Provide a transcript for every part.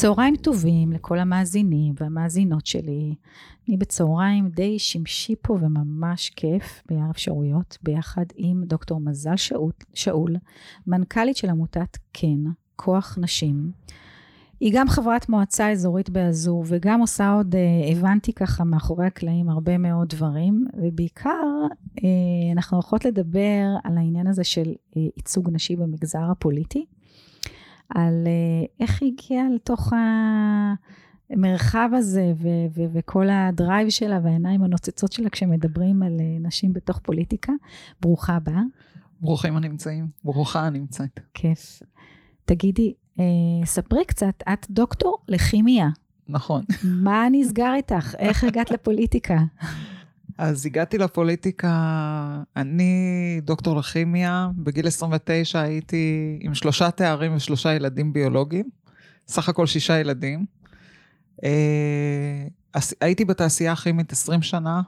צהריים טובים לכל המאזינים והמאזינות שלי. אני בצהריים די שמשי פה וממש כיף ביער אפשרויות, ביחד עם דוקטור מזל שאול, שאול, מנכ"לית של עמותת כן, כוח נשים. היא גם חברת מועצה אזורית באזור, וגם עושה עוד, אה, הבנתי ככה מאחורי הקלעים הרבה מאוד דברים, ובעיקר אה, אנחנו הולכות לדבר על העניין הזה של אה, ייצוג נשי במגזר הפוליטי. על אה, איך היא הגיעה לתוך המרחב הזה ו- ו- וכל הדרייב שלה והעיניים הנוצצות שלה כשמדברים על אה, נשים בתוך פוליטיקה. ברוכה הבאה. ברוכים הנמצאים, ברוכה הנמצאת. כיף. תגידי, אה, ספרי קצת, את דוקטור לכימיה. נכון. מה נסגר איתך? איך הגעת לפוליטיקה? אז הגעתי לפוליטיקה, אני דוקטור לכימיה, בגיל 29 הייתי עם שלושה תארים ושלושה ילדים ביולוגיים, סך הכל שישה ילדים. אה, הייתי בתעשייה הכימית 20 שנה,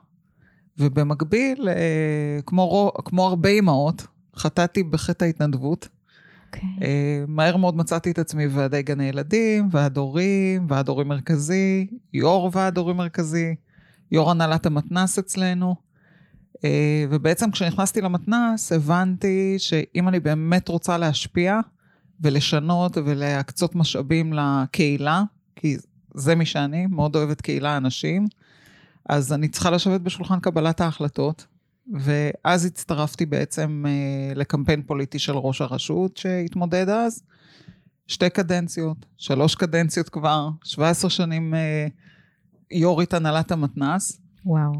ובמקביל, אה, כמו, כמו הרבה אימהות, חטאתי בחטא ההתנדבות. Okay. אוקיי. אה, מהר מאוד מצאתי את עצמי בוועדי גני ילדים, ועד הורים, ועד הורים מרכזי, יו"ר ועד הורים מרכזי. יו"ר הנהלת המתנ"ס אצלנו. אה, ובעצם כשנכנסתי למתנ"ס הבנתי שאם אני באמת רוצה להשפיע ולשנות ולהקצות משאבים לקהילה, כי זה מי שאני, מאוד אוהבת קהילה אנשים, אז אני צריכה לשבת בשולחן קבלת ההחלטות. ואז הצטרפתי בעצם אה, לקמפיין פוליטי של ראש הרשות שהתמודד אז. שתי קדנציות, שלוש קדנציות כבר, 17 שנים אה, יו"רית הנהלת המתנ"ס. וואו.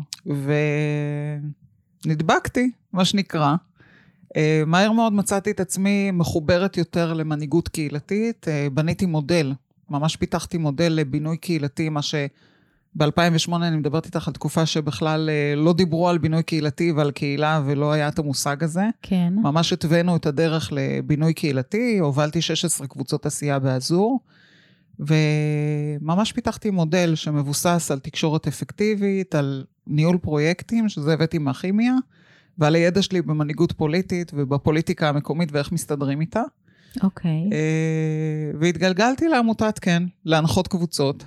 ונדבקתי, מה שנקרא. אה, מהר מאוד מצאתי את עצמי מחוברת יותר למנהיגות קהילתית. אה, בניתי מודל, ממש פיתחתי מודל לבינוי קהילתי, מה ש... ב-2008 אני מדברת איתך על תקופה שבכלל אה, לא דיברו על בינוי קהילתי ועל קהילה ולא היה את המושג הזה. כן. ממש התווינו את הדרך לבינוי קהילתי, הובלתי 16 קבוצות עשייה באזור. וממש פיתחתי מודל שמבוסס על תקשורת אפקטיבית, על ניהול פרויקטים, שזה הבאתי מהכימיה, ועל הידע שלי במנהיגות פוליטית ובפוליטיקה המקומית ואיך מסתדרים איתה. אוקיי. Okay. אה, והתגלגלתי לעמותת כן, להנחות קבוצות.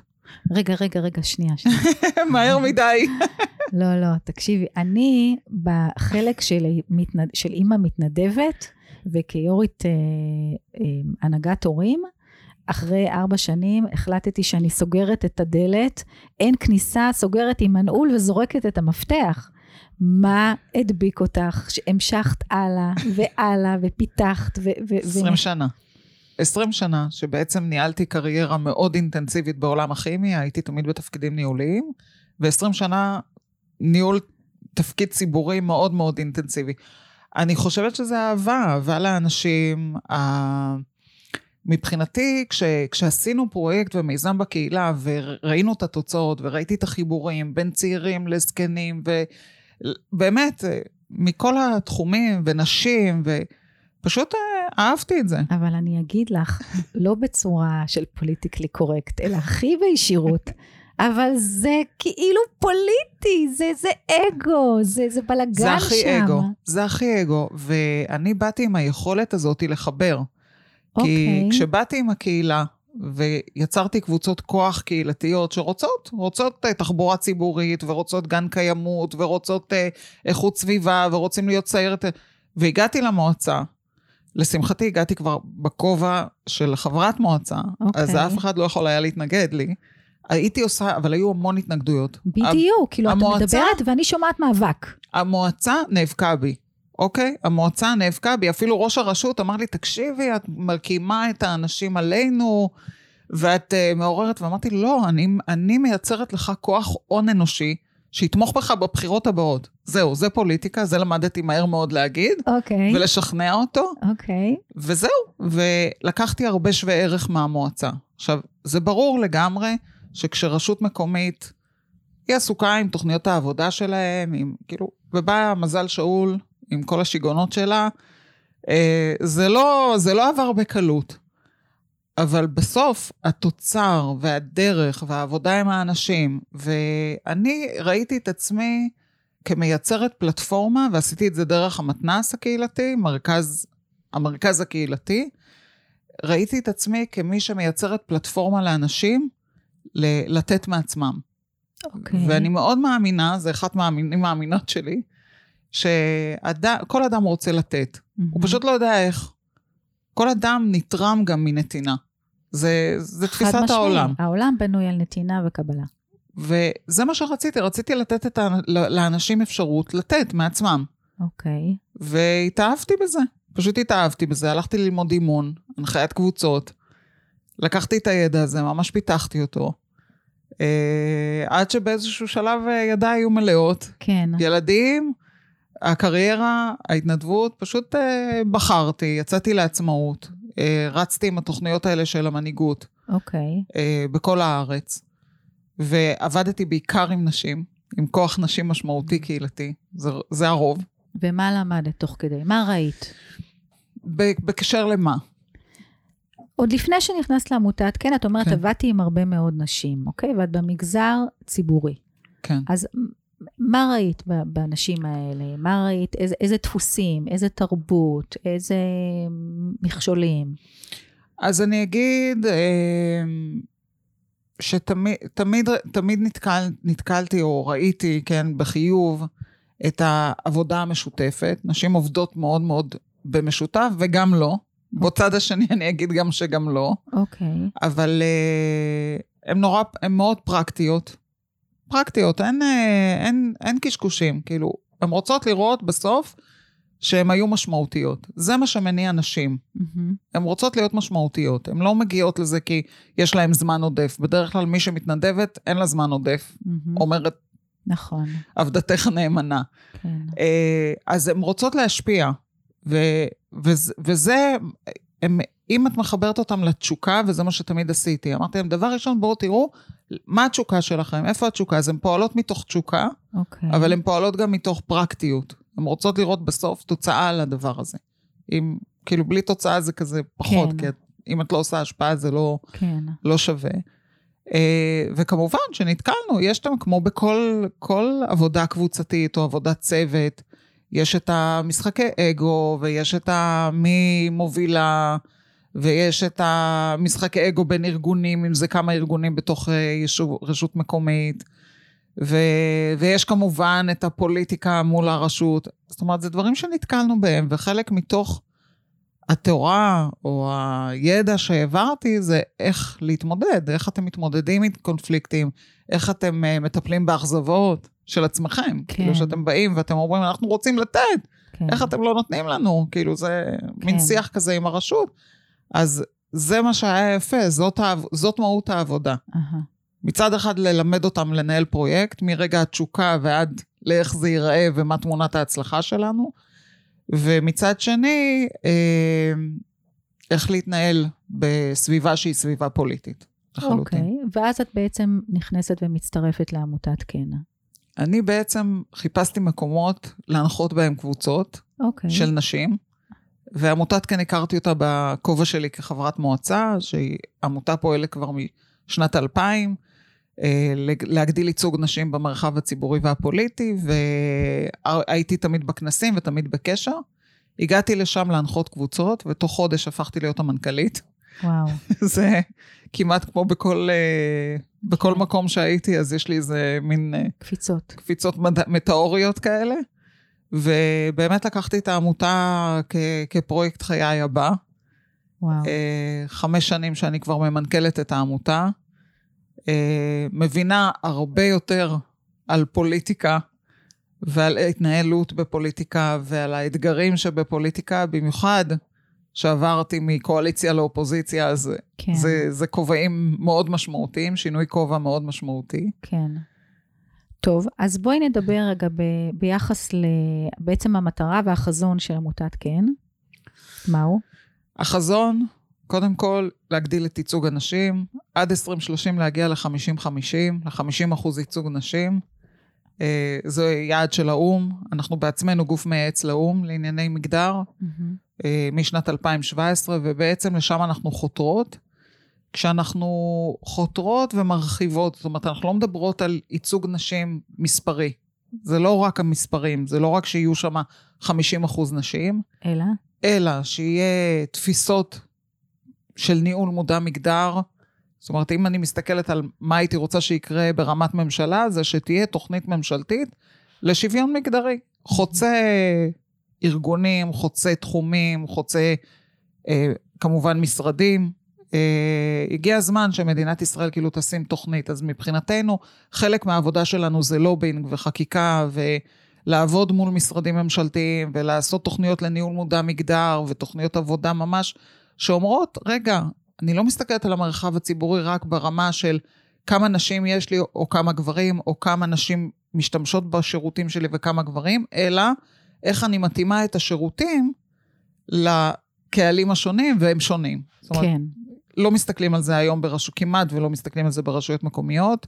רגע, רגע, רגע, שנייה, שנייה. מהר מדי. לא, לא, תקשיבי, אני בחלק של, מתנד... של אימא מתנדבת, וכיו"רית אה, אה, הנהגת הורים, אחרי ארבע שנים החלטתי שאני סוגרת את הדלת, אין כניסה, סוגרת עם מנעול וזורקת את המפתח. מה הדביק אותך שהמשכת הלאה והלאה ופיתחת ו... ו 20 ו... שנה. 20 שנה שבעצם ניהלתי קריירה מאוד אינטנסיבית בעולם הכימי, הייתי תמיד בתפקידים ניהוליים, ו-20 שנה ניהול תפקיד ציבורי מאוד מאוד אינטנסיבי. אני חושבת שזה אהבה, אהבה לאנשים, מבחינתי, כש, כשעשינו פרויקט ומיזם בקהילה וראינו את התוצאות וראיתי את החיבורים בין צעירים לזקנים ובאמת מכל התחומים ונשים ופשוט אה, אהבתי את זה. אבל אני אגיד לך, לא בצורה של פוליטיקלי קורקט, אלא הכי בישירות. אבל זה כאילו פוליטי, זה, זה אגו, זה, זה בלאגן שם. זה הכי שם. אגו, זה הכי אגו, ואני באתי עם היכולת הזאת לחבר. כי okay. אוקיי. כשבאתי עם הקהילה ויצרתי קבוצות כוח קהילתיות שרוצות, רוצות uh, תחבורה ציבורית ורוצות גן קיימות ורוצות uh, איכות סביבה ורוצים להיות סיירת, והגעתי למועצה, לשמחתי הגעתי כבר בכובע של חברת מועצה, okay. אז אוקיי. אף אחד לא יכול היה להתנגד לי. הייתי עושה, אבל היו המון התנגדויות. בדיוק, כאילו המועצה, את מדברת ואני שומעת מאבק. המועצה נאבקה בי. אוקיי? המועצה נאבקה בי, אפילו ראש הרשות אמר לי, תקשיבי, את מקימה את האנשים עלינו, ואת uh, מעוררת, ואמרתי, לא, אני, אני מייצרת לך כוח הון אנושי, שיתמוך בך בבחירות הבאות. זהו, זה פוליטיקה, זה למדתי מהר מאוד להגיד, אוקיי. ולשכנע אותו. אוקיי. וזהו, ולקחתי הרבה שווה ערך מהמועצה. עכשיו, זה ברור לגמרי שכשרשות מקומית, היא עסוקה עם תוכניות העבודה שלהם, עם, כאילו, ובא מזל שאול, עם כל השיגעונות שלה, אה, זה לא, זה לא עבר בקלות. אבל בסוף התוצר והדרך והעבודה עם האנשים, ואני ראיתי את עצמי כמייצרת פלטפורמה, ועשיתי את זה דרך המתנ"ס הקהילתי, מרכז, המרכז הקהילתי, ראיתי את עצמי כמי שמייצרת פלטפורמה לאנשים ל- לתת מעצמם. אוקיי. ואני מאוד מאמינה, זה אחת מהאמינים מאמינות שלי, שכל אדם רוצה לתת. מהמם. הוא פשוט לא יודע איך. כל אדם נתרם גם מנתינה. זה, זה תפיסת משמעי. העולם. העולם בנוי על נתינה וקבלה. וזה מה שרציתי, רציתי לתת את ה, לאנשים אפשרות לתת מעצמם. אוקיי. והתאהבתי בזה, פשוט התאהבתי בזה. הלכתי ללמוד אימון, הנחיית קבוצות, לקחתי את הידע הזה, ממש פיתחתי אותו. אה, עד שבאיזשהו שלב אה, ידיי היו מלאות. כן. ילדים, הקריירה, ההתנדבות, פשוט אה, בחרתי, יצאתי לעצמאות, אה, רצתי עם התוכניות האלה של המנהיגות אוקיי. אה, בכל הארץ, ועבדתי בעיקר עם נשים, עם כוח נשים משמעותי קהילתי, זה, זה הרוב. ומה למדת תוך כדי? מה ראית? בקשר למה? עוד לפני שנכנסת לעמותת, כן, את אומרת, כן. עבדתי עם הרבה מאוד נשים, אוקיי? ואת במגזר ציבורי. כן. אז מה ראית באנשים האלה? מה ראית? איזה, איזה דפוסים? איזה תרבות? איזה מכשולים? אז אני אגיד אה, שתמיד תמיד, תמיד נתקל, נתקלתי או ראיתי, כן, בחיוב, את העבודה המשותפת. נשים עובדות מאוד מאוד במשותף וגם לא. בצד השני אני אגיד גם שגם לא. אוקיי. אבל אה, הן נורא, הן מאוד פרקטיות. פרקטיות, אין, אה, אין, אין קשקושים. כאילו, הן רוצות לראות בסוף שהן היו משמעותיות. זה מה שמניע נשים. מהמם. הן רוצות להיות משמעותיות. הן לא מגיעות לזה כי יש להן זמן עודף. בדרך כלל מי שמתנדבת, אין לה זמן עודף. מהמם. אומרת, נכון, עבדתך נאמנה. כן. אה, אז הן רוצות להשפיע. ו, וזה, וזה הם, אם את מחברת אותם לתשוקה, וזה מה שתמיד עשיתי, אמרתי להם, דבר ראשון, בואו תראו מה התשוקה שלכם, איפה התשוקה? אז הן פועלות מתוך תשוקה, אוקיי. אבל הן פועלות גם מתוך פרקטיות. הן רוצות לראות בסוף תוצאה על הדבר הזה. אם, כאילו, בלי תוצאה זה כזה פחות, כן. כי את, אם את לא עושה השפעה זה לא, כן. לא שווה. אה, וכמובן שנתקלנו, יש שם כמו בכל כל עבודה קבוצתית או עבודת צוות, יש את המשחקי אגו ויש את המי מובילה ויש את המשחקי אגו בין ארגונים, אם זה כמה ארגונים בתוך אה, יישוב, רשות מקומית. ו, ויש כמובן את הפוליטיקה מול הרשות. זאת אומרת, זה דברים שנתקלנו בהם, וחלק מתוך התורה או הידע שהעברתי זה איך להתמודד, איך אתם מתמודדים עם קונפליקטים, איך אתם uh, מטפלים באכזבות של עצמכם. כן. כאילו שאתם באים ואתם אומרים, אנחנו רוצים לתת, כן. איך אתם לא נותנים לנו? כאילו זה כן. מין שיח כזה עם הרשות. אז זה מה שהיה יפה, זאת, זאת מהות העבודה. אהה. מצד אחד ללמד אותם לנהל פרויקט, מרגע התשוקה ועד לאיך זה ייראה ומה תמונת ההצלחה שלנו, ומצד שני, אה, איך להתנהל בסביבה שהיא סביבה פוליטית, לחלוטין. אוקיי, ואז את בעצם נכנסת ומצטרפת לעמותת כן. אני בעצם חיפשתי מקומות להנחות בהם קבוצות אוקיי. של נשים, ועמותת כן הכרתי אותה בכובע שלי כחברת מועצה, שהיא עמותה פועלת כבר משנת 2000, אה, להגדיל ייצוג נשים במרחב הציבורי והפוליטי, והייתי תמיד בכנסים ותמיד בקשר. הגעתי לשם להנחות קבוצות, ותוך חודש הפכתי להיות המנכ"לית. וואו. זה כמעט כמו בכל, אה, בכל מקום שהייתי, אז יש לי איזה מין... אה, קפיצות. קפיצות מד... מטאוריות כאלה, ובאמת לקחתי את העמותה כ... כפרויקט חיי הבא. וואו. אה, חמש שנים שאני כבר ממנכ"לת את העמותה. מבינה הרבה יותר על פוליטיקה ועל התנהלות בפוליטיקה ועל האתגרים שבפוליטיקה, במיוחד שעברתי מקואליציה לאופוזיציה, אז כן. זה, זה כובעים מאוד משמעותיים, שינוי כובע מאוד משמעותי. כן. טוב, אז בואי נדבר רגע ב, ביחס ל... בעצם המטרה והחזון של עמותת כן. מהו? החזון, קודם כל, להגדיל את ייצוג הנשים, עד 2030 להגיע ל-50-50, ל-50 אחוז ייצוג נשים. אה, זה יעד של האו"ם, אנחנו בעצמנו גוף מייעץ לאו"ם לענייני מגדר, מהמם. אה, משנת 2017, ובעצם לשם אנחנו חותרות. כשאנחנו חותרות ומרחיבות, זאת אומרת, אנחנו לא מדברות על ייצוג נשים מספרי. זה לא רק המספרים, זה לא רק שיהיו שם 50 אחוז נשים, אלא? אלא שיהיה תפיסות של ניהול מודע מגדר. זאת אומרת, אם אני מסתכלת על מה הייתי רוצה שיקרה ברמת ממשלה, זה שתהיה תוכנית ממשלתית לשוויון מגדרי. חוצה ארגונים, חוצה תחומים, חוצה אה, כמובן משרדים. אה, הגיע הזמן שמדינת ישראל כאילו תשים תוכנית. אז מבחינתנו, חלק מהעבודה שלנו זה לובינג וחקיקה ולעבוד מול משרדים ממשלתיים ולעשות תוכניות לניהול מודע מגדר ותוכניות עבודה ממש שאומרות, רגע, אני לא מסתכלת על המרחב הציבורי רק ברמה של כמה נשים יש לי או כמה גברים או כמה נשים משתמשות בשירותים שלי וכמה גברים, אלא איך אני מתאימה את השירותים לקהלים השונים, והם שונים. זאת אומרת, כן. לא מסתכלים על זה היום ברשות, כמעט ולא מסתכלים על זה ברשויות מקומיות.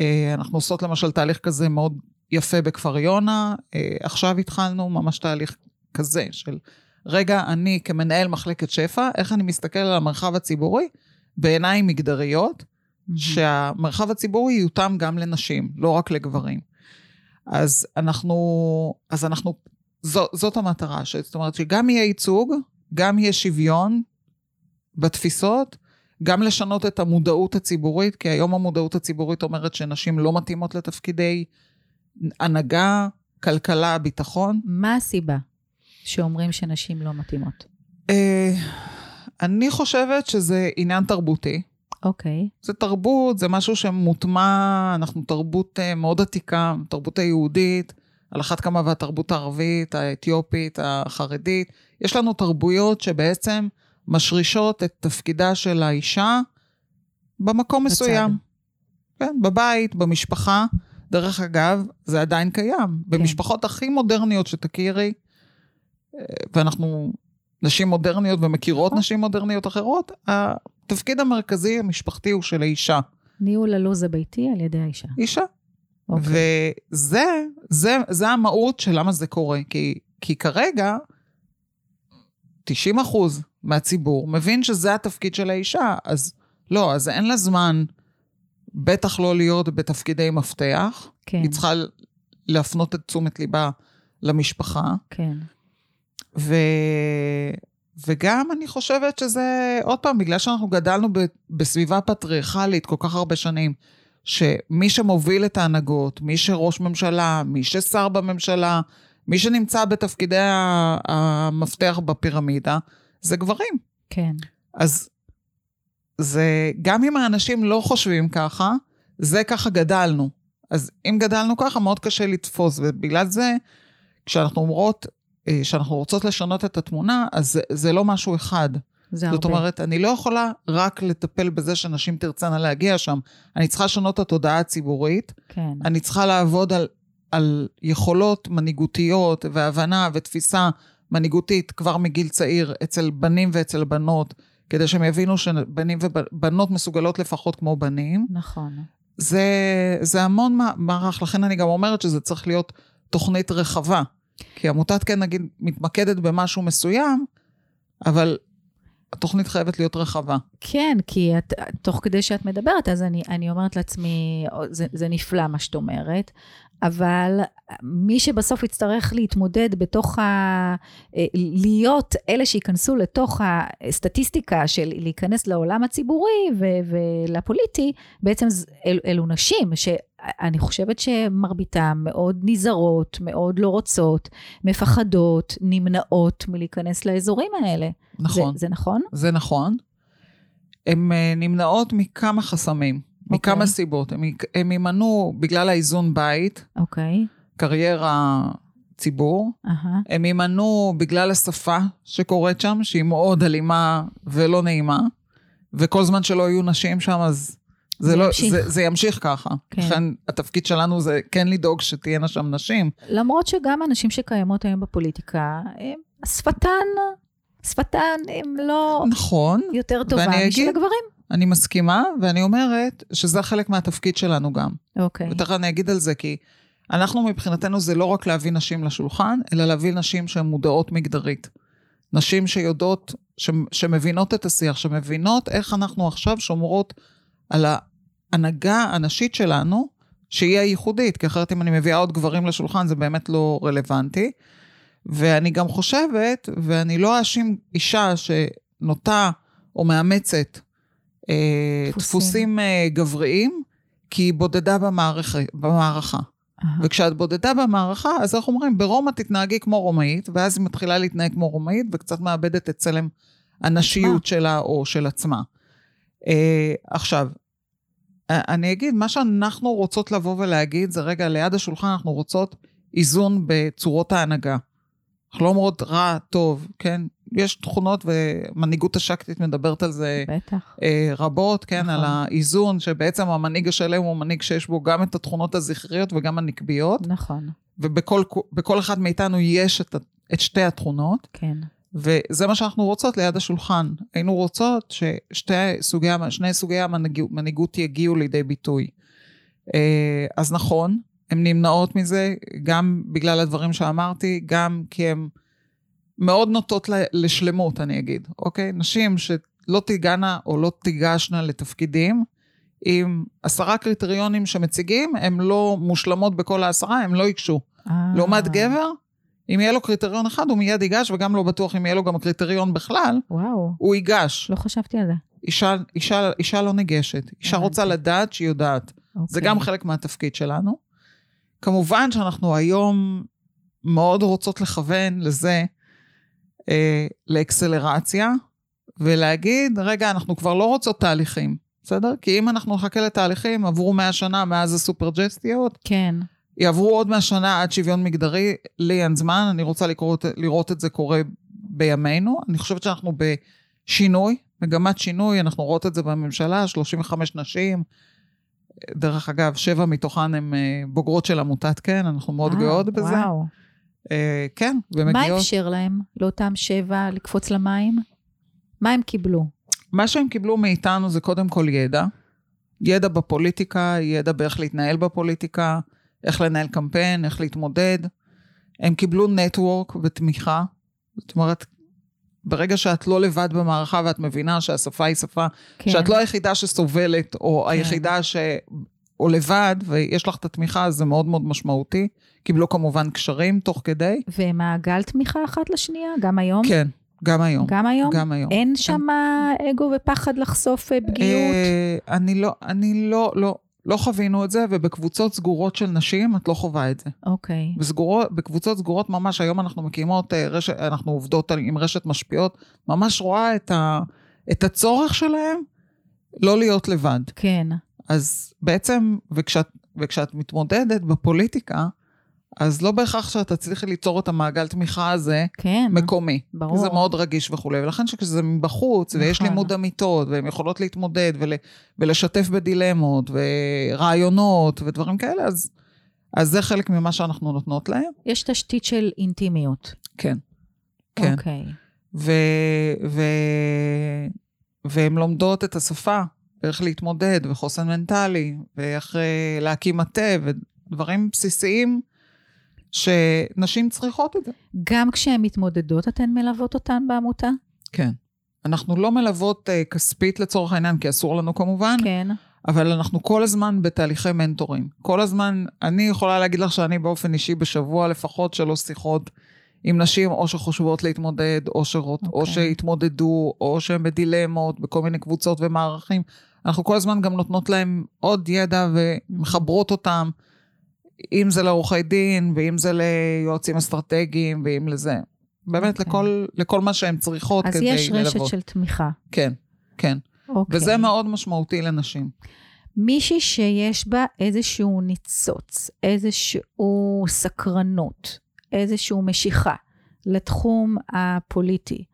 אה, אנחנו עושות למשל תהליך כזה מאוד יפה בכפר יונה. אה, עכשיו התחלנו ממש תהליך כזה של, רגע, אני כמנהל מחלקת שפע, איך אני מסתכל על המרחב הציבורי בעיניים מגדריות, mm-hmm. שהמרחב הציבורי יותאם גם לנשים, לא רק לגברים. אז אנחנו, אז אנחנו, זו, זאת המטרה, זאת אומרת שגם יהיה ייצוג, גם יהיה שוויון בתפיסות, גם לשנות את המודעות הציבורית, כי היום המודעות הציבורית אומרת שנשים לא מתאימות לתפקידי הנהגה, כלכלה, ביטחון. מה הסיבה שאומרים שנשים לא מתאימות? אה, אני חושבת שזה עניין תרבותי. אוקיי. זה תרבות, זה משהו שמוטמע, אנחנו תרבות אה, מאוד עתיקה, תרבות היהודית, על אחת כמה והתרבות הערבית, האתיופית, החרדית. יש לנו תרבויות שבעצם משרישות את תפקידה של האישה במקום בצד. מסוים. כן, בבית, במשפחה. דרך אגב, זה עדיין קיים. כן. במשפחות הכי מודרניות שתכירי, אה, ואנחנו נשים מודרניות ומכירות נכון. נשים מודרניות אחרות, התפקיד המרכזי המשפחתי הוא של האישה. ניהול הלו"ז הביתי על ידי האישה. אישה. אוקיי. וזה, זה, זה המהות של למה זה קורה. כי, כי כרגע, 90 אחוז מהציבור מבין שזה התפקיד של האישה, אז לא, אז אין לה זמן, בטח לא להיות בתפקידי מפתח. כן. היא צריכה להפנות את תשומת ליבה למשפחה. כן. ו... וגם אני חושבת שזה, עוד פעם, בגלל שאנחנו גדלנו ב... בסביבה פטריארכלית כל כך הרבה שנים, שמי שמוביל את ההנהגות, מי שראש ממשלה, מי ששר בממשלה, מי שנמצא בתפקידי המפתח בפירמידה, זה גברים. כן. אז זה, גם אם האנשים לא חושבים ככה, זה ככה גדלנו. אז אם גדלנו ככה, מאוד קשה לתפוס, ובגלל זה, כשאנחנו אומרות שאנחנו רוצות לשנות את התמונה, אז זה, זה לא משהו אחד. זה זאת הרבה. אומרת, אני לא יכולה רק לטפל בזה שנשים תרצנה להגיע שם. אני צריכה לשנות את התודעה הציבורית. כן. אני צריכה לעבוד על, על יכולות מנהיגותיות והבנה ותפיסה מנהיגותית כבר מגיל צעיר אצל בנים ואצל בנות, כדי שהם יבינו שבנים ובנות מסוגלות לפחות כמו בנים. נכון. זה, זה המון מערך, לכן אני גם אומרת שזה צריך להיות תוכנית רחבה. כי עמותת כן, נגיד, מתמקדת במשהו מסוים, אבל התוכנית חייבת להיות רחבה. כן, כי את, תוך כדי שאת מדברת, אז אני, אני אומרת לעצמי, זה, זה נפלא מה שאת אומרת, אבל מי שבסוף יצטרך להתמודד בתוך ה... אה, להיות אלה שייכנסו לתוך הסטטיסטיקה של להיכנס לעולם הציבורי ו- ולפוליטי, בעצם אל, אלו נשים, שאני חושבת שמרביתן מאוד נזהרות, מאוד לא רוצות, מפחדות, נמנעות מלהיכנס לאזורים האלה. נכון. זה, זה נכון? זה נכון. הן אה, נמנעות מכמה חסמים. מכמה okay. אוקיי. סיבות. הם יימנעו בגלל האיזון בית, אוקיי. Okay. קריירה, ציבור. Uh-huh. הם יימנעו בגלל השפה שקורית שם, שהיא מאוד אלימה ולא נעימה, וכל זמן שלא יהיו נשים שם, אז זה, זה, לא, ימשיך. זה, זה ימשיך ככה. כן. לכן התפקיד שלנו זה כן לדאוג שתהיינה שם נשים. למרות שגם הנשים שקיימות היום בפוליטיקה, הם, שפתן, שפתן הם לא נכון, יותר טובה משל הגברים. אני מסכימה, ואני אומרת שזה חלק מהתפקיד שלנו גם. אוקיי. ותכף אני אגיד על זה, כי אנחנו מבחינתנו זה לא רק להביא נשים לשולחן, אלא להביא נשים שהן מודעות מגדרית. נשים שיודעות, ש, שמבינות את השיח, שמבינות איך אנחנו עכשיו שומרות על ההנהגה הנשית שלנו, שהיא הייחודית, כי אחרת אם אני מביאה עוד גברים לשולחן זה באמת לא רלוונטי. ואני גם חושבת, ואני לא אאשים אישה שנוטה או מאמצת אה, דפוסים. דפוסים אה, גבריים, כי היא בודדה במערכה. במערכה. אהה. וכשאת בודדה במערכה, אז אנחנו אומרים, ברומא תתנהגי כמו רומאית, ואז היא מתחילה להתנהג כמו רומאית, וקצת מאבדת את צלם הנשיות שלה או של עצמה. אה, עכשיו, אה, אני אגיד, מה שאנחנו רוצות לבוא ולהגיד, זה רגע, ליד השולחן אנחנו רוצות איזון בצורות ההנהגה. אנחנו לא אומרות רע, טוב, כן? יש תכונות, ומנהיגות השקטית מדברת על זה בטח. אה, רבות, כן, נכון. על האיזון, שבעצם המנהיג השלם הוא מנהיג שיש בו גם את התכונות הזכריות וגם הנקביות, נכון, ובכל בכל אחד מאיתנו יש את, את שתי התכונות, כן. וזה מה שאנחנו רוצות ליד השולחן. היינו רוצות ששני סוגי, סוגי המנהיגות מנהיגות יגיעו לידי ביטוי. אה, אז נכון, הן נמנעות מזה, גם בגלל הדברים שאמרתי, גם כי הן מאוד נוטות לשלמות, אני אגיד, אוקיי? נשים שלא תיגענה או לא תיגשנה לתפקידים, עם עשרה קריטריונים שמציגים, הן לא מושלמות בכל העשרה, הן לא ייגשו. אה, לעומת גבר, אם יהיה לו קריטריון אחד, הוא מיד ייגש, וגם לא בטוח אם יהיה לו גם קריטריון בכלל, וואו, הוא ייגש. לא חשבתי על זה. אישה, אישה, אישה לא ניגשת. אישה. רוצה לדעת שהיא יודעת. זה אוקיי. גם חלק מהתפקיד שלנו. כמובן שאנחנו היום מאוד רוצות לכוון לזה, אה, לאקסלרציה, ולהגיד, רגע, אנחנו כבר לא רוצות תהליכים, בסדר? כי אם אנחנו נחכה לתהליכים, עברו 100 שנה מאז הסופרג'סטיות, כן, יעברו עוד 100 שנה עד שוויון מגדרי, לי אין זמן, אני רוצה לקרוא, לראות את זה קורה בימינו. אני חושבת שאנחנו בשינוי, מגמת שינוי, אנחנו רואות את זה בממשלה, 35 נשים. דרך אגב, שבע מתוכן הן אה, בוגרות של עמותת כן, אנחנו מאוד אה, גאות בזה. וואו. אה, כן, מה ומגיעות... אפשר להם, לאותם שבע, לקפוץ למים? מה הם קיבלו? מה שהם קיבלו מאיתנו זה קודם כל ידע. ידע בפוליטיקה, ידע באיך להתנהל בפוליטיקה, איך לנהל קמפיין, איך להתמודד. הם קיבלו נטוורק ותמיכה. זאת אומרת, ברגע שאת לא לבד במערכה ואת מבינה שהשפה היא שפה, כן. שאת לא היחידה שסובלת, או כן. היחידה ש... או לבד, ויש לך את התמיכה, אז זה מאוד מאוד משמעותי. קיבלו כמובן קשרים תוך כדי. ומעגל תמיכה אחת לשנייה, גם היום? כן, גם היום. גם היום? גם היום. אין שם אגו ופחד לחשוף אה, פגיעות? אה, אני לא, אני לא, לא, לא חווינו את זה, ובקבוצות סגורות של נשים את לא חווה את זה. אוקיי. בסגורות, בקבוצות סגורות ממש, היום אנחנו מקימות אה, רשת, אנחנו עובדות עם רשת משפיעות, ממש רואה את, ה, את הצורך שלהם לא להיות לבד. כן. אז בעצם, וכשאת, וכשאת מתמודדת בפוליטיקה, אז לא בהכרח שאת תצליחי ליצור את המעגל תמיכה הזה כן. מקומי. ברור. זה מאוד רגיש וכולי, ולכן שכשזה מבחוץ, ויש נכון. לימוד אמיתות, והן יכולות להתמודד ול, ולשתף בדילמות, ורעיונות, ודברים כאלה, אז, אז זה חלק ממה שאנחנו נותנות להם. יש תשתית של אינטימיות. כן. כן. אוקיי. ו, ו, והן לומדות את השפה, ואיך להתמודד, וחוסן מנטלי, ואיך אה, להקים מטה, ודברים בסיסיים שנשים צריכות את זה. גם כשהן מתמודדות, אתן מלוות אותן בעמותה? כן. אנחנו לא מלוות uh, כספית לצורך העניין, כי אסור לנו כמובן, כן. אבל אנחנו כל הזמן בתהליכי מנטורים. כל הזמן, אני יכולה להגיד לך שאני באופן אישי בשבוע לפחות שלוש שיחות עם נשים, או שחושבות להתמודד, או, שרות, okay. או אוקיי. שהתמודדו, או שהן בדילמות, בכל מיני קבוצות ומערכים. אנחנו כל הזמן גם נותנות להם עוד ידע ומחברות אותם, אם זה לעורכי דין, ואם זה ליועצים אסטרטגיים, ואם לזה. באמת, אוקיי. לכל, לכל מה שהן צריכות אז כדי יש ללוות. רשת של תמיכה. כן, כן. אוקיי. וזה מאוד משמעותי לנשים. מישהי שיש בה איזשהו ניצוץ, איזשהו סקרנות, איזשהו משיכה לתחום הפוליטי,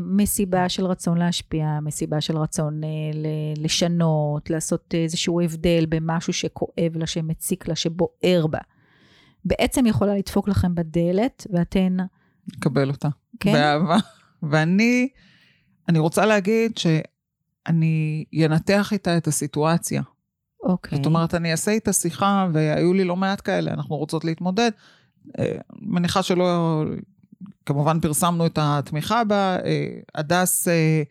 מסיבה של רצון להשפיע, מסיבה של רצון אה, ל- לשנות, לעשות איזשהו הבדל במשהו שכואב לה, שמציק לה, שבוער בה. בעצם יכולה לדפוק לכם בדלת, ואתן, לקבל אותה. כן? באהבה. ואני, אני רוצה להגיד שאני אנתח איתה את הסיטואציה. אוקיי. זאת אומרת, אני אעשה איתה שיחה, והיו לי לא מעט כאלה, אנחנו רוצות להתמודד. אה, מניחה שלא, כמובן פרסמנו את התמיכה בה. אה, הדס, אה,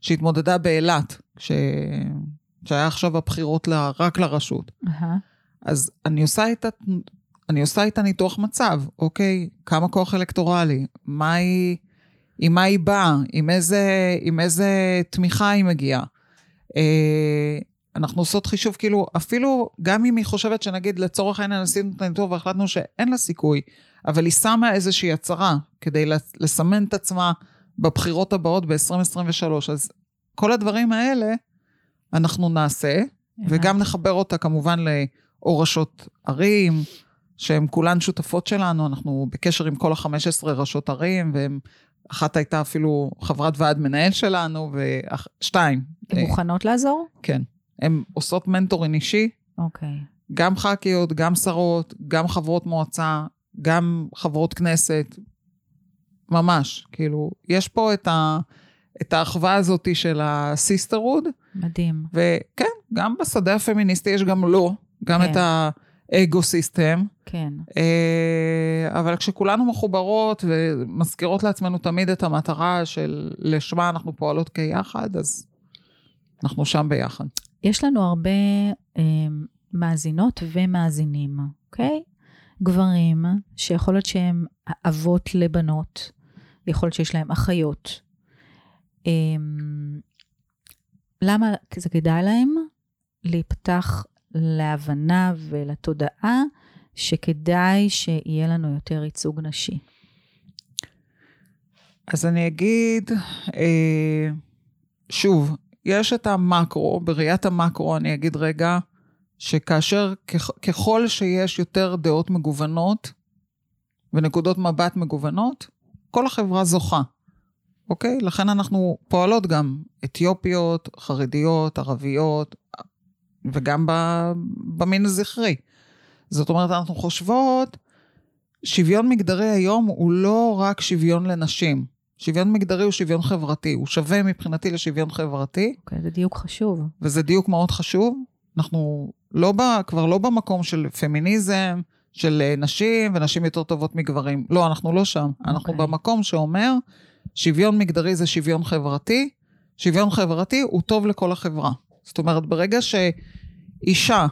שהתמודדה באילת, כש... שהיה עכשיו הבחירות ל... רק לרשות. אהה. אז אני עושה איתה, אני עושה איתה ניתוח מצב, אוקיי? כמה כוח אלקטורלי? מה היא... עם מה היא באה, עם איזה, עם איזה תמיכה היא מגיעה. אה, אנחנו עושות חישוב, כאילו, אפילו גם אם היא חושבת שנגיד לצורך העניין עשינו את הניתוח והחלטנו שאין לה סיכוי, אבל היא שמה איזושהי הצהרה כדי לסמן את עצמה בבחירות הבאות ב-2023. אז כל הדברים האלה אנחנו נעשה, וגם נחבר אותה כמובן לאור ראשות ערים, שהן כולן שותפות שלנו, אנחנו בקשר עם כל ה-15 ראשות ערים, ואחת הייתה אפילו חברת ועד מנהל שלנו, ושתיים. הן מוכנות לעזור? כן. הן עושות מנטורין אישי. אוקיי. גם ח"כיות, גם שרות, גם חברות מועצה, גם חברות כנסת. ממש, כאילו, יש פה את, ה, את האחווה הזאת של ה sisterhood. מדהים. וכן, גם בשדה הפמיניסטי יש גם לא, גם כן. את ה ego system. כן. אה, אבל כשכולנו מחוברות ומזכירות לעצמנו תמיד את המטרה של לשמה אנחנו פועלות כיחד, אז אנחנו שם ביחד. יש לנו הרבה אה, מאזינות ומאזינים, אוקיי? גברים שיכול להיות שהם אבות לבנות, יכול להיות שיש להם אחיות. אה, למה זה כדאי להם להיפתח להבנה ולתודעה שכדאי שיהיה לנו יותר ייצוג נשי? אז אני אגיד, אה, שוב, יש את המקרו, בראיית המקרו אני אגיד רגע, שכאשר, ככל שיש יותר דעות מגוונות ונקודות מבט מגוונות, כל החברה זוכה, אוקיי? לכן אנחנו פועלות גם אתיופיות, חרדיות, ערביות, וגם במין הזכרי. זאת אומרת, אנחנו חושבות, שוויון מגדרי היום הוא לא רק שוויון לנשים. שוויון מגדרי הוא שוויון חברתי, הוא שווה מבחינתי לשוויון חברתי. אוקיי, okay, זה דיוק חשוב. וזה דיוק מאוד חשוב. אנחנו לא ב, כבר לא במקום של פמיניזם, של אה, נשים, ונשים יותר טובות מגברים. לא, אנחנו לא שם. Okay. אנחנו אוקיי. במקום שאומר, שוויון מגדרי זה שוויון חברתי, שוויון חברתי הוא טוב לכל החברה. זאת אומרת, ברגע שאישה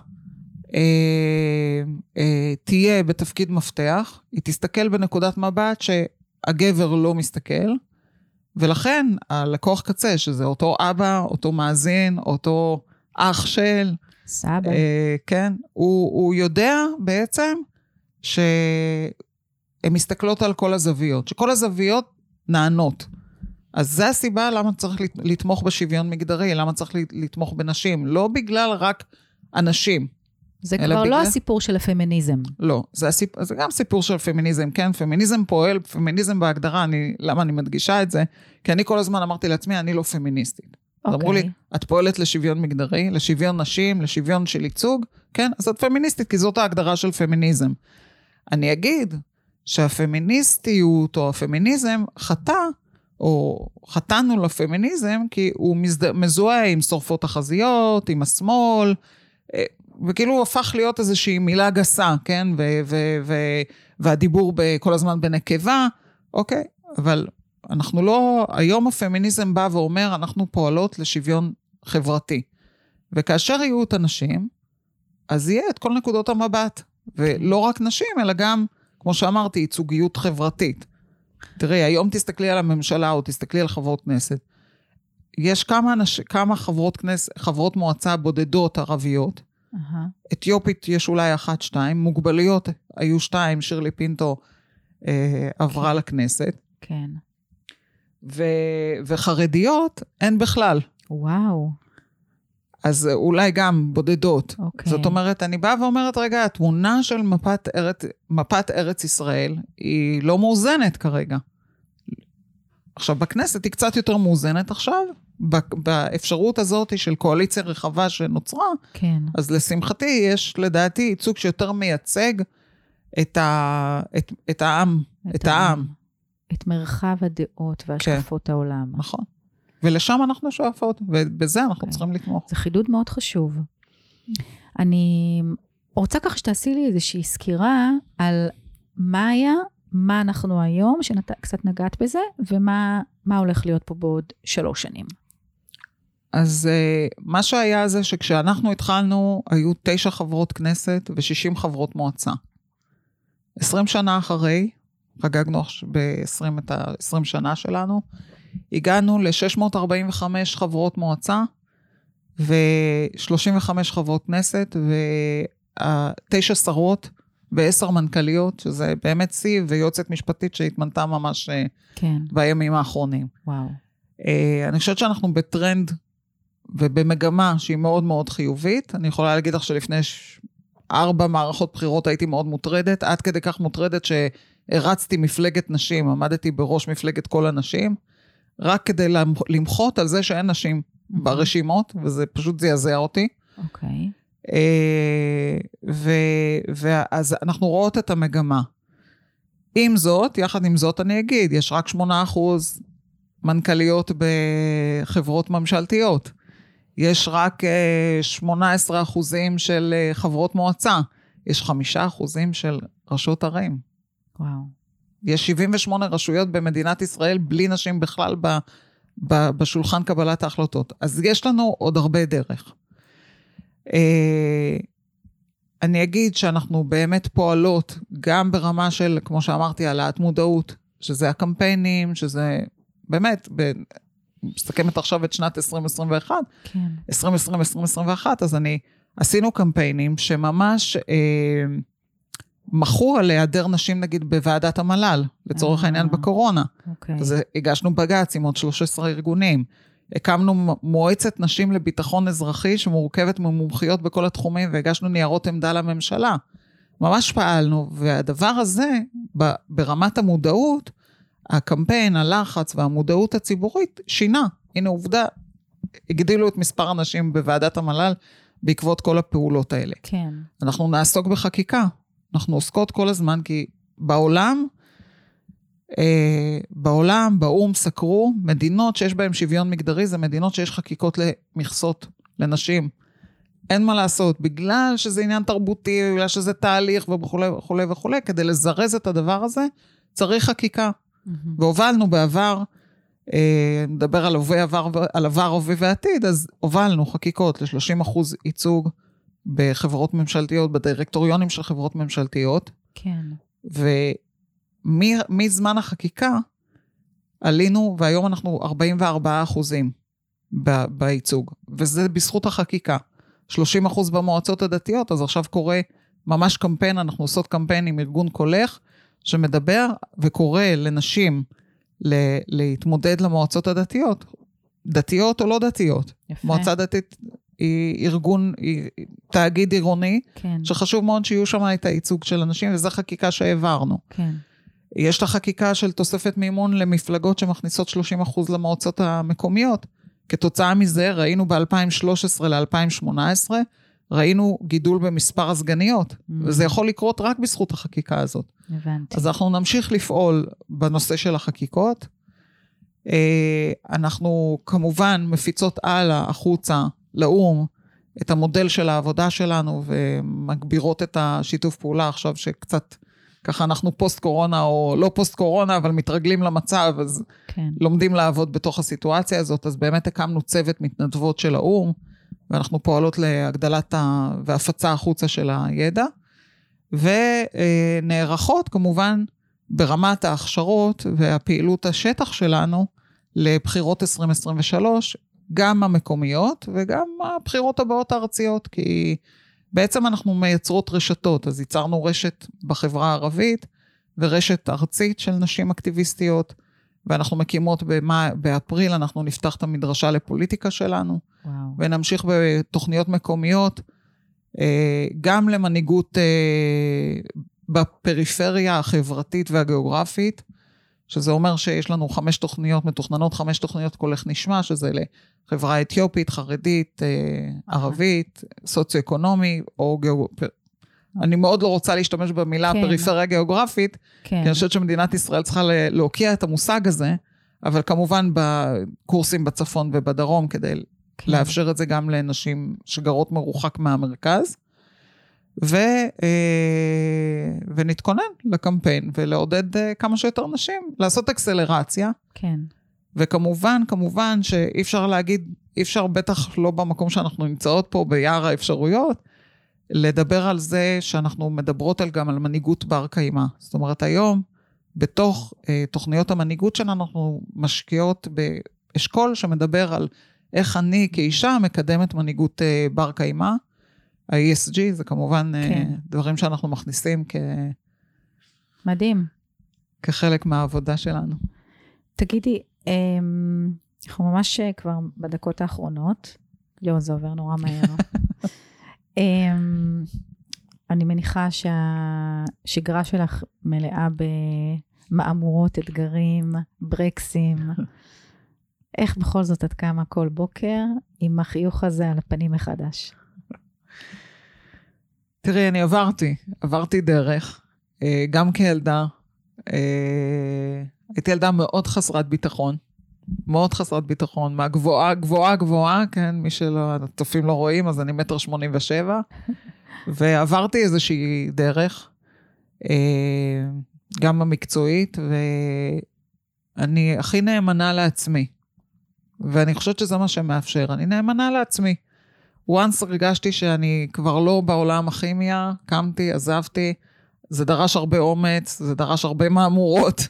אה, אה, תהיה בתפקיד מפתח, היא תסתכל בנקודת מבט שהגבר לא מסתכל, ולכן הלקוח קצה, שזה אותו אבא, אותו מאזין, אותו אח של... סבא. אה, כן, הוא, הוא יודע בעצם שהן מסתכלות על כל הזוויות, שכל הזוויות נענות. אז זו הסיבה למה צריך לתמוך בשוויון מגדרי, למה צריך לתמוך בנשים. לא בגלל רק אנשים. זה כבר לא בגלל... לא הסיפור של הפמיניזם. לא, זה, הסיפ... זה גם סיפור של פמיניזם, כן? פמיניזם פועל, פמיניזם בהגדרה, אני... למה אני מדגישה את זה? כי אני כל הזמן אמרתי לעצמי, אני לא פמיניסטית. Okay. אמרו לי, אוקיי. את פועלת לשוויון מגדרי, לשוויון נשים, לשוויון של ייצוג, כן? אז את פמיניסטית, כי זאת ההגדרה של פמיניזם. אני אגיד שהפמיניסטיות או הפמיניזם חטא או חטאנו לפמיניזם, כי הוא מזד... מזוהה עם שורפות תחזיות, עם השמאל, אה, וכאילו הוא הפך להיות איזושהי מילה גסה, כן? ו- ו- ו- והדיבור כל הזמן בנקבה, אוקיי? אבל אנחנו לא, היום הפמיניזם בא ואומר, אנחנו פועלות לשוויון חברתי. וכאשר יהיו את הנשים, אז יהיה את כל נקודות המבט. ולא רק נשים, אלא גם, כמו שאמרתי, ייצוגיות חברתית. תראי, היום תסתכלי על הממשלה או תסתכלי על חברות כנסת. יש כמה, אנש, כמה חברות, כנס, חברות מועצה בודדות ערביות. Uh-huh. אתיופית יש אולי אחת, שתיים. מוגבלויות היו שתיים, שירלי פינטו אה, עברה כן. לכנסת. כן. ו, וחרדיות אין בכלל. וואו. אז אולי גם בודדות. Okay. אוקיי. זאת אומרת, אני באה ואומרת, רגע, התמונה של מפת ארץ, מפת ארץ ישראל היא לא מאוזנת כרגע. עכשיו, בכנסת היא קצת יותר מאוזנת עכשיו, באפשרות הזאת של קואליציה רחבה שנוצרה, כן. אז לשמחתי יש לדעתי ייצוג שיותר מייצג את, ה, את, את העם, את, את העם. העם. את מרחב הדעות והשקפות כן. העולם. נכון. ולשם אנחנו שואפות, ובזה אנחנו. אוקיי. צריכים לתמוך. זה חידוד מאוד חשוב. אני רוצה ככה שתעשי לי איזושהי סקירה על מה היה, מה אנחנו היום, שקצת נגעת בזה, ומה הולך להיות פה בעוד שלוש שנים. אז uh, מה שהיה זה שכשאנחנו התחלנו, היו תשע חברות כנסת ו-60 חברות מועצה. 20 שנה אחרי, חגגנו ב-20 את ה-20 שנה שלנו. הגענו ל-645 חברות מועצה ו-35 חברות כנסת ותשע שרות ועשר מנכ"ליות, שזה באמת שיא, ויועצת משפטית שהתמנתה ממש אה, כן. בימים האחרונים. וואו. אה, אני חושבת שאנחנו בטרנד ובמגמה שהיא מאוד מאוד חיובית. אני יכולה להגיד לך שלפני ש... ארבע מערכות בחירות הייתי מאוד מוטרדת, עד כדי כך מוטרדת שהרצתי מפלגת נשים, עמדתי בראש מפלגת כל הנשים, רק כדי למחות על זה שאין נשים ברשימות, וזה פשוט זעזע אותי. אוקיי. אה, ואז אנחנו רואות את המגמה. עם זאת, יחד עם זאת אני אגיד, יש רק 8% מנכ"ליות בחברות ממשלתיות. יש רק 18 אה, אחוזים של אה, חברות מועצה. יש 5 אחוזים של ראשות ערים. וואו. יש 78 רשויות במדינת ישראל בלי נשים בכלל ב, ב, בשולחן קבלת ההחלטות. אז יש לנו עוד הרבה דרך. אה, אני אגיד שאנחנו באמת פועלות גם ברמה של, כמו שאמרתי, העלאת מודעות, שזה הקמפיינים, שזה באמת, מסתכמת עכשיו את שנת 2021, כן. 2020-2021, אז אני, עשינו קמפיינים שממש אה, מחו על היעדר נשים, נגיד, בוועדת המל"ל, לצורך העניין אה, בקורונה. אוקיי. אז הגשנו בג"ץ עם עוד 13 ארגונים. הקמנו מועצת נשים לביטחון אזרחי שמורכבת ממומחיות בכל התחומים והגשנו ניירות עמדה לממשלה. ממש פעלנו, והדבר הזה, ברמת המודעות, הקמפיין, הלחץ והמודעות הציבורית שינה. הנה עובדה, הגדילו את מספר הנשים בוועדת המל"ל בעקבות כל הפעולות האלה. כן. אנחנו נעסוק בחקיקה. אנחנו עוסקות כל הזמן, כי בעולם, אה, בעולם, באו"ם סקרו, מדינות שיש בהן שוויון מגדרי, זה מדינות שיש חקיקות למכסות לנשים. אין מה לעשות, בגלל שזה עניין תרבותי, בגלל שזה תהליך וכולי וכולי וכולי, כדי לזרז את הדבר הזה, צריך חקיקה. Mm-hmm. והובלנו בעבר, אה, נדבר על עבר, על עבר, הווה ועתיד, אז הובלנו חקיקות ל-30 אחוז ייצוג בחברות ממשלתיות, בדירקטוריונים של חברות ממשלתיות. כן. ומזמן החקיקה עלינו, והיום אנחנו 44 אחוזים בייצוג, וזה בזכות החקיקה. 30 אחוז במועצות הדתיות, אז עכשיו קורה ממש קמפיין, אנחנו עושות קמפיין עם ארגון קולך, שמדבר וקורא לנשים ל- להתמודד למועצות הדתיות, דתיות או לא דתיות. יפה. מועצה דתית ארגון, היא תאגיד עירוני, כן. שחשוב מאוד שיהיו שם את הייצוג של אנשים, וזו חקיקה שהעברנו. כן. יש את החקיקה של תוספת מימון למפלגות שמכניסות 30% למועצות המקומיות. כתוצאה מזה ראינו ב-2013 ל-2018, ראינו גידול במספר הסגניות, mm. וזה יכול לקרות רק בזכות החקיקה הזאת. הבנתי. אז אנחנו נמשיך לפעול בנושא של החקיקות. אה, אנחנו כמובן מפיצות הלאה, החוצה, לאו"ם, את המודל של העבודה שלנו ומגבירות את השיתוף פעולה עכשיו שקצת, ככה אנחנו פוסט קורונה או לא פוסט קורונה, אבל מתרגלים למצב, אז כן. לומדים לעבוד בתוך הסיטואציה הזאת. אז באמת הקמנו צוות מתנדבות של האו"ם, ואנחנו פועלות להגדלת ה... והפצה החוצה של הידע. ונערכות כמובן ברמת ההכשרות והפעילות השטח שלנו לבחירות 2023, גם המקומיות וגם הבחירות הבאות הארציות, כי בעצם אנחנו מייצרות רשתות, אז ייצרנו רשת בחברה הערבית ורשת ארצית של נשים אקטיביסטיות, ואנחנו מקימות במה, באפריל, אנחנו נפתח את המדרשה לפוליטיקה שלנו, וואו. ונמשיך בתוכניות מקומיות. אה, גם למנהיגות אה, בפריפריה החברתית והגיאוגרפית, שזה אומר שיש לנו חמש תוכניות מתוכננות, חמש תוכניות כל איך נשמע, שזה לחברה אתיופית, חרדית, אה, ערבית, סוציו-אקונומי, או גיאוגרפית. אני מאוד לא רוצה להשתמש במילה כן. פריפריה גיאוגרפית, כן. כי אני חושבת שמדינת ישראל צריכה להוקיע את המושג הזה, אבל כמובן בקורסים בצפון ובדרום, כדי כן. לאפשר את זה גם לנשים שגרות מרוחק מהמרכז. ו, אה, ונתכונן לקמפיין ולעודד אה, כמה שיותר נשים לעשות אקסלרציה. כן. וכמובן, כמובן שאי אפשר להגיד, אי אפשר בטח לא במקום שאנחנו נמצאות פה, ביער האפשרויות, לדבר על זה שאנחנו מדברות על, גם על מנהיגות בר קיימא. זאת אומרת, היום בתוך אה, תוכניות המנהיגות שלנו, אנחנו משקיעות באשכול שמדבר על איך אני כאישה מקדמת מנהיגות אה, בר קיימא. ה-ESG זה כמובן אה, כן. דברים שאנחנו מכניסים כ... מדהים. כחלק מהעבודה שלנו. תגידי, אמ, אנחנו ממש אה, כבר בדקות האחרונות. יואו, זה עובר נורא מהר. אמ, אני מניחה שהשגרה שלך מלאה במהמורות, אתגרים, ברקסים. איך בכל זאת את קמה כל בוקר עם החיוך הזה על הפנים מחדש? תראי, אני עברתי, עברתי דרך, אה, גם כילדה. אה, הייתי ילדה מאוד חסרת ביטחון, מאוד חסרת ביטחון, מהגבוהה, גבוהה, גבוהה, כן, מי שלא, הצופים לא רואים, אז אני מטר שמונים ושבע, ועברתי איזושהי דרך, אה, גם המקצועית, ואני הכי נאמנה לעצמי. ואני חושבת שזה מה שמאפשר, אני נאמנה לעצמי. Once הרגשתי שאני כבר לא בעולם הכימיה, קמתי, עזבתי, זה דרש הרבה אומץ, זה דרש הרבה מהמורות.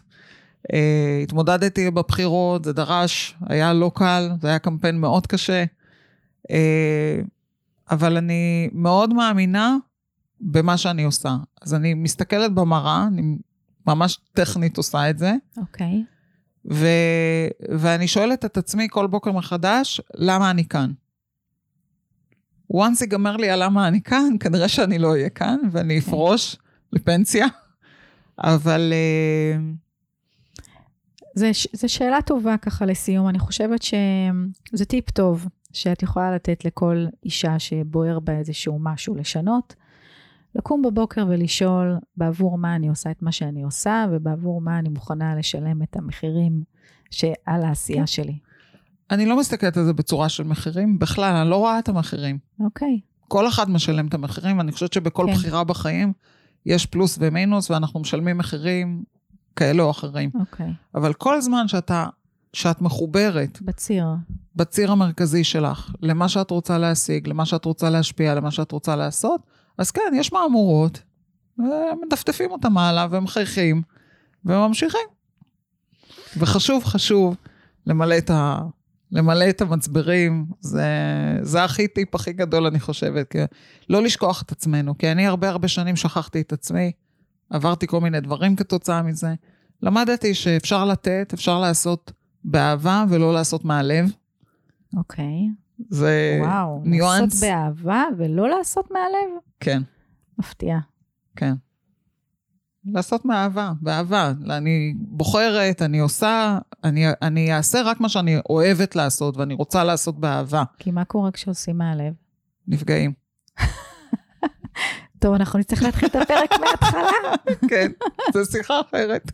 Uh, התמודדתי בבחירות, זה דרש, היה לא קל, זה היה קמפיין מאוד קשה. Uh, אבל אני מאוד מאמינה במה שאני עושה. אז אני מסתכלת במראה, אני ממש טכנית עושה את זה, אוקיי. ו... ואני שואלת את עצמי כל בוקר מחדש, למה אני כאן? Once ייגמר לי על למה אני כאן, כנראה שאני לא אהיה כאן, ואני אפרוש לפנסיה. אבל אה, זה, זה שאלה טובה ככה לסיום. אני חושבת שזה טיפ טוב שאת יכולה לתת לכל אישה שבוער בה איזשהו משהו לשנות. לקום בבוקר ולשאול בעבור מה אני עושה את מה שאני עושה, ובעבור מה אני מוכנה לשלם את המחירים שעל העשייה כן. שלי. אני לא מסתכלת על זה בצורה של מחירים, בכלל, אני לא רואה את המחירים. אוקיי, כל אחד משלם את המחירים, אני חושבת שבכל כן. בחירה בחיים יש פלוס ומינוס, ואנחנו משלמים מחירים כאלה או אחרים. אוקיי. אבל כל זמן שאתה, שאת מחוברת בציר. בציר המרכזי שלך, למה שאת רוצה להשיג, למה שאת רוצה להשפיע, למה שאת רוצה לעשות, אז כן, יש מהמורות, ומדפדפים אותם הלאה ומחייכים, וממשיכים. וחשוב, חשוב למלא את, ה, למלא את המצברים, זה, זה הכי טיפ הכי גדול, אני חושבת, כי לא לשכוח את עצמנו, כי אני הרבה הרבה שנים שכחתי את עצמי, עברתי כל מיני דברים כתוצאה מזה. למדתי שאפשר לתת, אפשר לעשות באהבה ולא לעשות מהלב. אוקיי. זה וואו, ניואנס. לעשות באהבה ולא לעשות מהלב? כן, מפתיע. כן. לעשות מאהבה, באהבה. אני בוחרת, אני עושה, אני, אני אעשה רק מה שאני אוהבת לעשות ואני רוצה לעשות באהבה. כי מה קורה כשעושים מהלב? נפגעים. טוב, אנחנו נצטרך להתחיל את הפרק מההתחלה. כן, זו שיחה אחרת.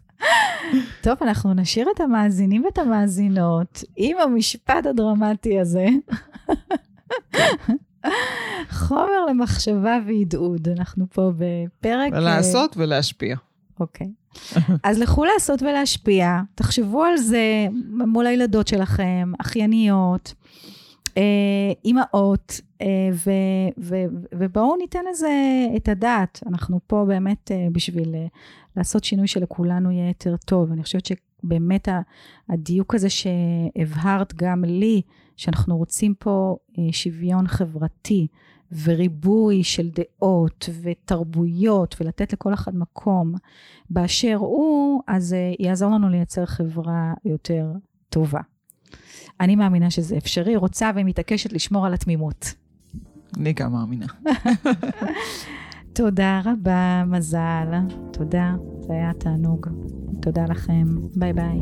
טוב, אנחנו נשאיר את המאזינים ואת המאזינות עם המשפט הדרמטי הזה. חומר למחשבה ועדעוד. אנחנו פה בפרק... אה, ולעשות ולהשפיע. אוקיי. אז לכו לעשות ולהשפיע, תחשבו על זה מול הילדות שלכם, אחייניות, אה, אימהות, אה, ו- ו- ובואו ניתן לזה את הדעת. אנחנו פה באמת אה, בשביל אה, לעשות שינוי שלכולנו יהיה יותר טוב. אני חושבת שבאמת הדיוק הזה שהבהרת גם לי, שאנחנו רוצים פה אה, שוויון חברתי וריבוי של דעות ותרבויות, ולתת לכל אחד מקום באשר הוא, אז אה, יעזור לנו לייצר חברה יותר טובה. אני מאמינה שזה אפשרי, רוצה ומתעקשת לשמור על התמימות. אני גם מאמינה. תודה רבה, מזל. תודה, זה היה תענוג. תודה לכם. ביי ביי.